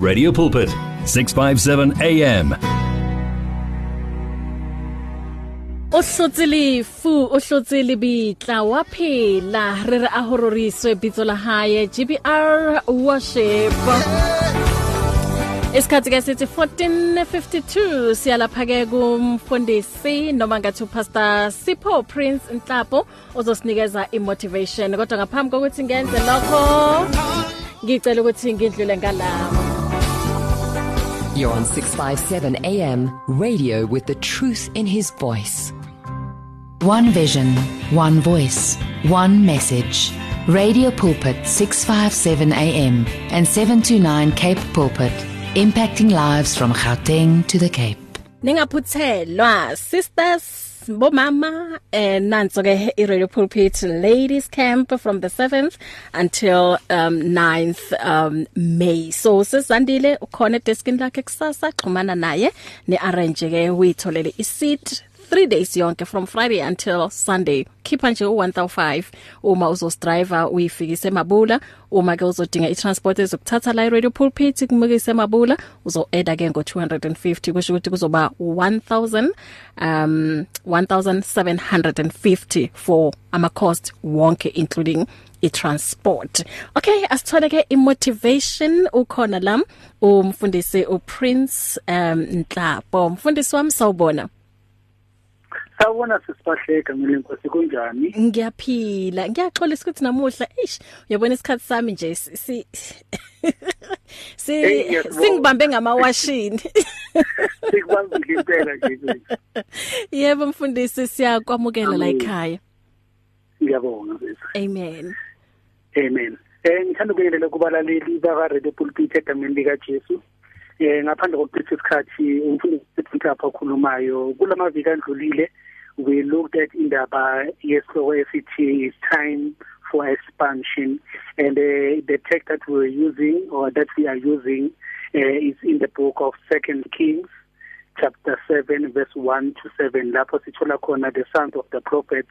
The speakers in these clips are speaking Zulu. Radio Pulpit, 657 AM. o hlotse lefu o hlotse lebitla wa phela re re a hororiswe bitso la hae GBR worship Isikhathi kesithi 1452 siyalapha ke kumfundisi noma ngathi upastor Sipho Prince Nhlapo ozosinikeza imotivation kodwa ngaphambi kokuthi ngenze lokho ngicela ukuthi ngidlule ngalama You're on 657 AM, radio with the truth in his voice. One vision, one voice, one message. Radio Pulpit 657 AM and 729 Cape Pulpit, impacting lives from Gauteng to the Cape. Ningaphuthelwa, sisters bomama and nanso ke iradio pulpit ladies camp from the 7th until um 9th um May so sesandile ukhona edeskini lakhe kusasa xhumana naye ne arrange ke uyitholele iseat 3 days yonke from Friday until Sunday khipha nje u1005 uma uzosdrive uyifikise emabula uma ke uzodinga itransport ezokuthatha la radio pulpit kumukise emabula uzo add ke ngo250 kusho ukuthi kuzoba 1000 um 1750 for ama cost wonke including itransport okay asithole ke imotivation ukhona la umfundisi uPrince um Nhlapo umfundisi wami sawubona Sawona sisibahleka mina inkosi kunjani? Ngiyaphila. Ngiyaxolisa ukuthi namuhla eish uyabona isikhathi sami nje si si singibambe ngamawashini. Sikubambile impela nje. Yebo mfundisi siyakwamukela la ekhaya. Ngiyabonga bese. Amen. Amen. Eh ngithanda ukuyelele kubalaleli baka Radio Pulpit egameni lika Jesu. Eh ngaphandle kokuchitha isikhathi umfundisi uthapha okhulumayo kulamaviki andlulile we looked at indaba yesihloko esithi is time for expansion and uh, the text that we are using or that we are using uh, is in the book of second kings chapter 7 verse 1 to 7 lapho sithola khona the sons of the prophets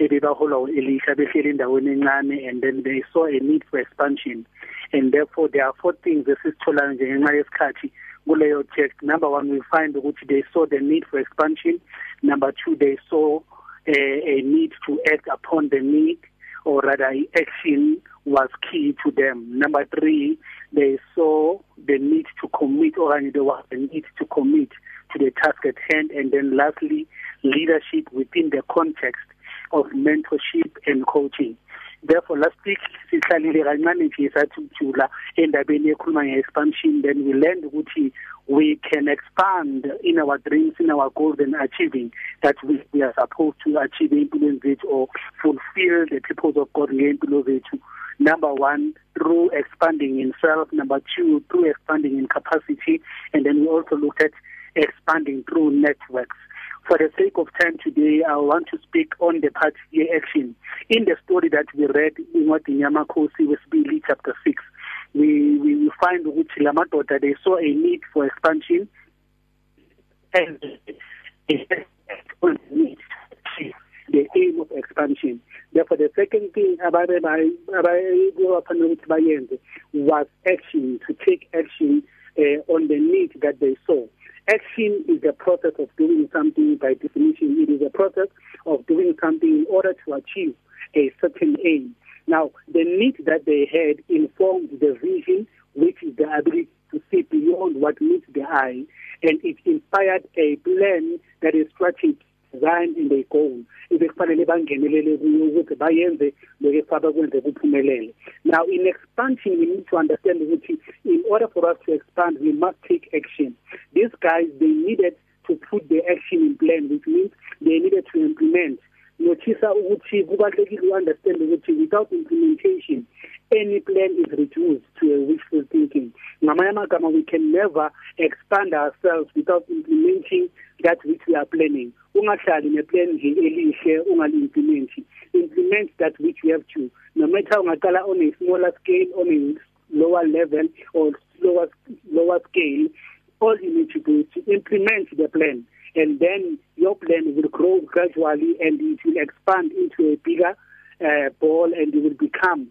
ebebaholwa uElisha behleli endaweni encane and then they saw a need for expansion and therefore there are four things esisitholayo nje ngenxa yesikhathi kuleyo text number one we find ukuthi they saw the need for expansion number two they saw a, eh, a need to act upon the need or rather action was key to them number 3 they saw the need to commit or there was a need to commit to the task at hand and then lastly leadership within the context of mentorship and coaching therefore last week sihlalile kancane nje sathi ujula endabeni ekhuluma ngeexpansion then we learned ukuthi we can expand in our dreams in our goals and achieving that we, we are supposed to achieve impilweni zethu or fulfill the purpose of God ngempilo zethu number 1 through expanding in self number 2 through expanding in capacity and then we also looked at expanding through networks For the sake of time today, I want to speak on the party year action. In the story that we read in Wadinyama Khosi wesibili chapter 6, we we find ukuthi lamadoda they saw a need for expansion and the aim of expansion. Therefore, the second thing ababe abaye ukuthi bayenze was action to take action uh, on the need that they saw. Action is the process of doing something by definition. It is a process of doing something in order to achieve a certain aim. Now, the need that they had informed the vision, which is the ability to see beyond what meets the eye, and it inspired a plan that is strategic zanti into eyigoal ebekufanele bangenelele kuyo ukuthi bayenze lokufaka bakwenze kuphumelele now in expansion we need to understand ukuthi in order for us to expand we must take action these guys they needed to put the action in plan which means they needed to implement nothisa ukuthi kubalulekile understand ukuthi without implementation any plan is reduced to a wishful thinking ngamanye amagama we can never expand ourselves without implementing that which we are planning ungahlali neplan nje elihle ungalimplementi implement that which you have to no matter ungaqala on a smaller scale on a lower level or lower lower scale all you need to do is to implement the plan and then your plan will grow gradually and it will expand into a bigger uh, ball and you will become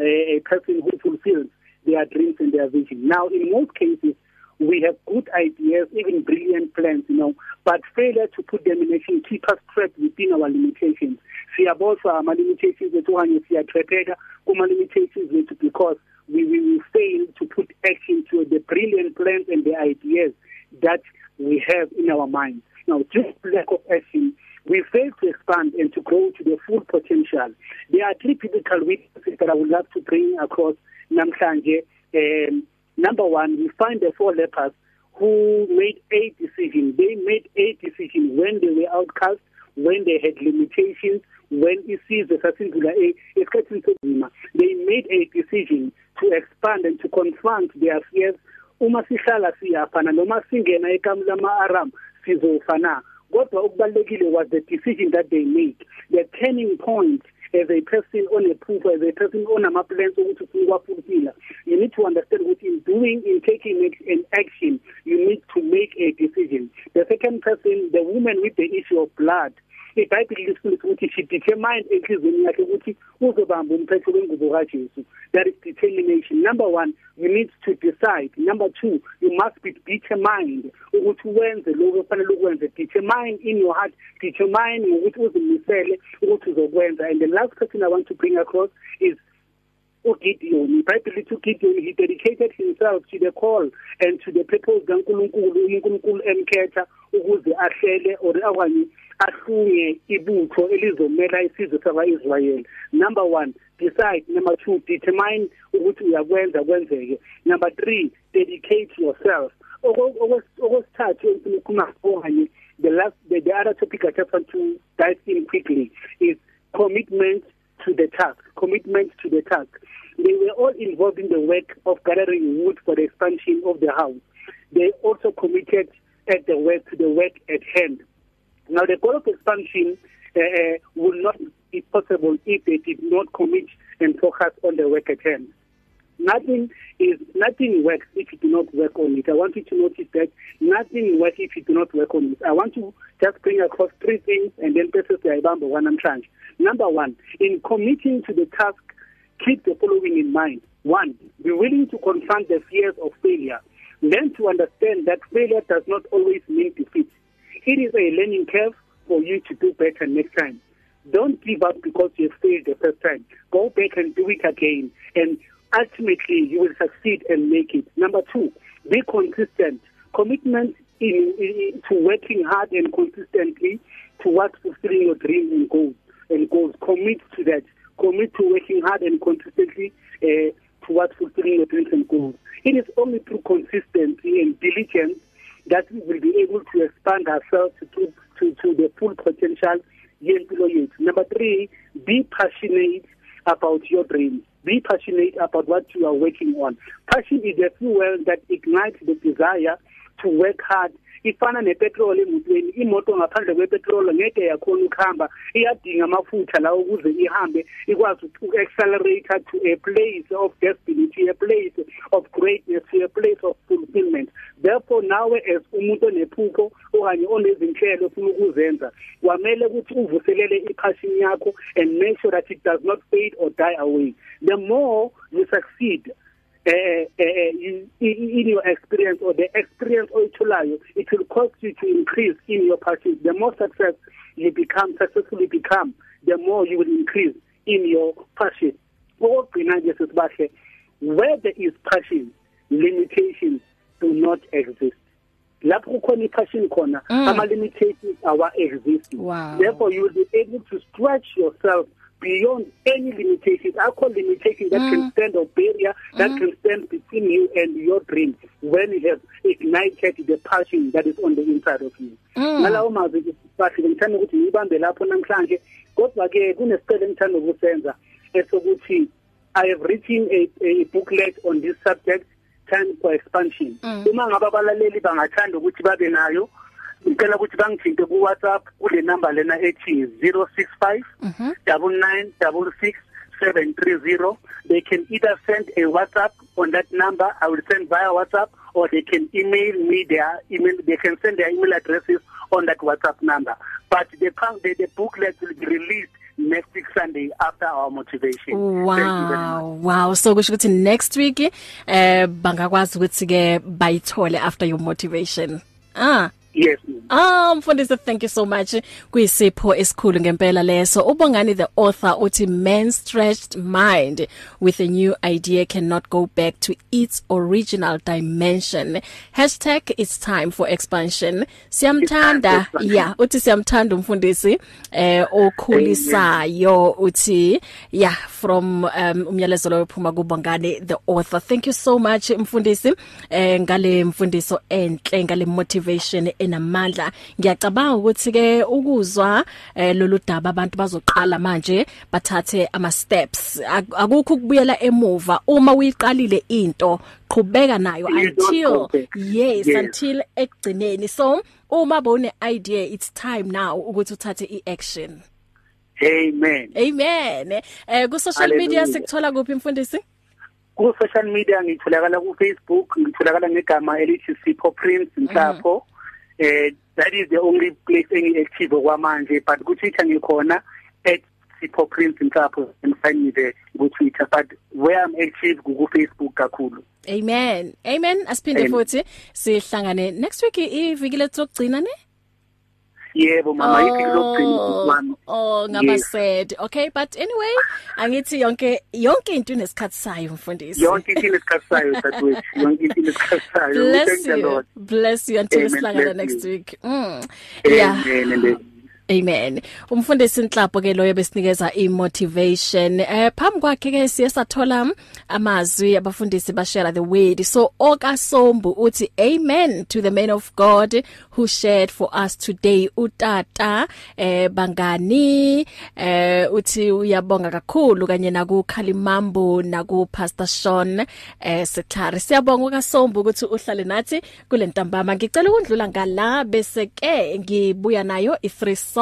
a, uh, a person who fulfills their dreams and their vision. Now, in most cases, we have good ideas, even brilliant plans, you know, but failure to put them in action keep us trapped within our limitations. Siyaboshwa ama limitations ethu kanye siyathepeka kuma limitations ethu because we we will fail to put action to the brilliant plans and the ideas that we have in our minds. Now, due to lack of action, we failed to expand and to grow to the full potential. There are three critical weaknesses that I would love to bring across namhlanje. Um, number one, we find the four lepers who made eight decisions. They made eight decisions when they were outcast, when they had limitations, when isizwe sasindlula e, esikhathini sobunzima they made a decision to expand and to confront their fears uma sihlala siyafana noma singena ekamu lama-aram sizofa na kodwa okubalekile was the decision that they made the turning point as a person on a proof as a person on ama plans ukuthi ufuna ukwafulfila you need to understand what in doing in taking an action you need to make a decision the second person the woman with the issue of blood ibhayibheli lisifundisa ukuthi sibhithe mind enhliziyweni yakhe ukuthi uzobamba umphetho wengubo kajesu that is determination number one you need to decide number two you must be determined ukuthi wenze lokho ofanele ukwenze determine in your heart determine ukuthi uzimisele ukuthi uzokwenza and the last question i want to bring across is uGideon iBhayibheli lithi uGideon he dedicated himself to the call and to the purpose kaNkuluNkulu uNkulunkulu emkhetha ukuze ahlele or akanye ahlunge ibutho elizomela isizwe saba-israyeli number one decide number two determine ukuthi uyakwenza kwenzeke number three dedicate yourself okwesithathu engifuna ukukhuluma okanye the last the, the other topic i just want to dive in quickly is commitment to the task commitment to the task they were all involved in the work of gathering wood for the expansion of the house they also committed at the work to the work at hand Now, the goal of expansion uh, uh, will not be possible if they did not commit and focus on the work at hand. Nothing is nothing works if you do not work on it. I want you to notice that nothing works if you do not work on it. I want to just bring across three things and then process the ibamba one I'm trying. Number one, in committing to the task, keep the following in mind. One, be willing to confront the fears of failure. Learn to understand that failure does not always mean defeat. it is a learning curve for you to do better next time. Don't give up because you failed the first time. Go back and do it again. And ultimately, you will succeed and make it. Number two, be consistent. Commitment in, in, to working hard and consistently towards fulfilling your dreams and goals. And goals. Commit to that. Commit to working hard and consistently uh, towards fulfilling your dreams and goals. It is only through consistency and diligence that we will be able to expand ourselves to to, to the full potential yempilo yethu number 3 be passionate about your dreams be passionate about what you are working on passion is a fuel that ignites the desire to work hard ifana nepetrol emotweni imoto ngaphandle kwepetrol ngeke yakhona ukuhamba iyadinga amafutha la ukuze ihambe ikwazi ukuaccelerate to a place of destiny to a place of greatness to a place of fulfillment therefore nawe as umuntu onephupho okanye onezinhlelo ofuna ukuzenza kwamele ukuthi uvuselele ipassion yakho and make sure that it does not fade or die away the more you succeed eh you eh, eh, in your experience or the experience oyitholayo it will cause you to increase in your practice the more success you become successfully become the more you will increase in your passion okugcina nje sisibahle where there is passion limitations do not exist lapho kukhona ipassion khona mm. ama limitations awa exist wow. therefore you will be able to stretch yourself beyond any limitation. Alcohol limitation that mm. can stand a barrier that mm. can stand between you and your dream when you have ignited the passion that is on the inside of you. Mm. Nalawo mazwi isifathi ngithanda ukuthi ngibambe lapho namhlanje kodwa ke kunesicelo engithanda ukusenza esokuthi I have written a, a booklet on this subject time for expansion. Mm. Uma ngaba abalaleli bangathanda ukuthi babe nayo ngicela ukuthi bangithinte ku WhatsApp kule number lena ethi 065 9966 730 they can either send a WhatsApp on that number I will send via WhatsApp or they can email me their email they can send their email addresses on that WhatsApp number but the the, the booklet will be released next week Sunday after our motivation wow wow so kusho ukuthi next week eh bangakwazi ukuthi ke bayithole after your motivation ah Yes. Ah mfundisi thank you so much kuyisipho esikhulu ngempela leso ubongani the author uthi man's stretched mind with a new idea cannot go back to its original dimension #it's time for expansion siyamthanda yeah uthi siyamthanda umfundisi eh okhulisayo uthi yeah from um, umyalezo lo uphuma kubongani the author thank you so much mfundisi eh ngale mfundiso enhle ngale motivation enamandla ngiyacabanga ukuthi ke ukuzwa eh, lolu daba abantu bazoqala manje bathathe ama steps akukho ukubuyela emuva uma uyiqalile into qhubeka nayo until yes, yes until ekugcineni so uma bone idea it's time now ukuthi uthathe iaction amen amen eh ku social Alleluia. media sikuthola kuphi mfundisi ku social media ngitholakala ku Facebook ngitholakala ngegama elithi Sipho Prince Mhlapho mhm. eh that is the only place engiactive okwamanje but ku Twitter ngikhona @sipho prince mhlapho and find me there ku Twitter but where I'm active ku Facebook kakhulu Amen Amen asiphinde futhi sihlangane next week iviki lethu lokugcina ne yebo mama yithi lokugcina kwami oh, oh ngaba sad okay but anyway angithi yonke yonke into nesikhatsi sayo mfundisi yonke into nesikhatsi sayo dadwethu yonke into nesikhatsi sayo bless you bless you until silangana next week mm yeah Amen. Umfundisi Nhlapo ke loyo besinikeza i-motivation. Eh phambi kwakhe ke siya sathola amazwi abafundisi bashare the word. So okasombu uthi amen to the man of God who shared for us today utata eh bangani eh uthi uyabonga kakhulu kanye naku Khalimambo naku Pastor Sean eh Sithari. Siyabonga okasombu ukuthi uhlale nathi kulentambama. Ngicela ukundlula ngala bese ke ngibuya nayo i3 song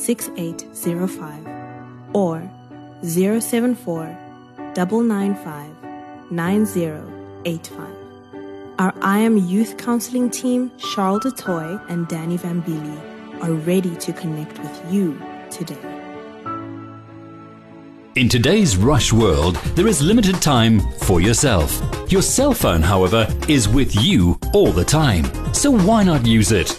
6805 or 074 995 9085. Our I Am Youth Counseling team, Charles DeToy and Danny Vambili, are ready to connect with you today. In today's rush world, there is limited time for yourself. Your cell phone, however, is with you all the time. So why not use it?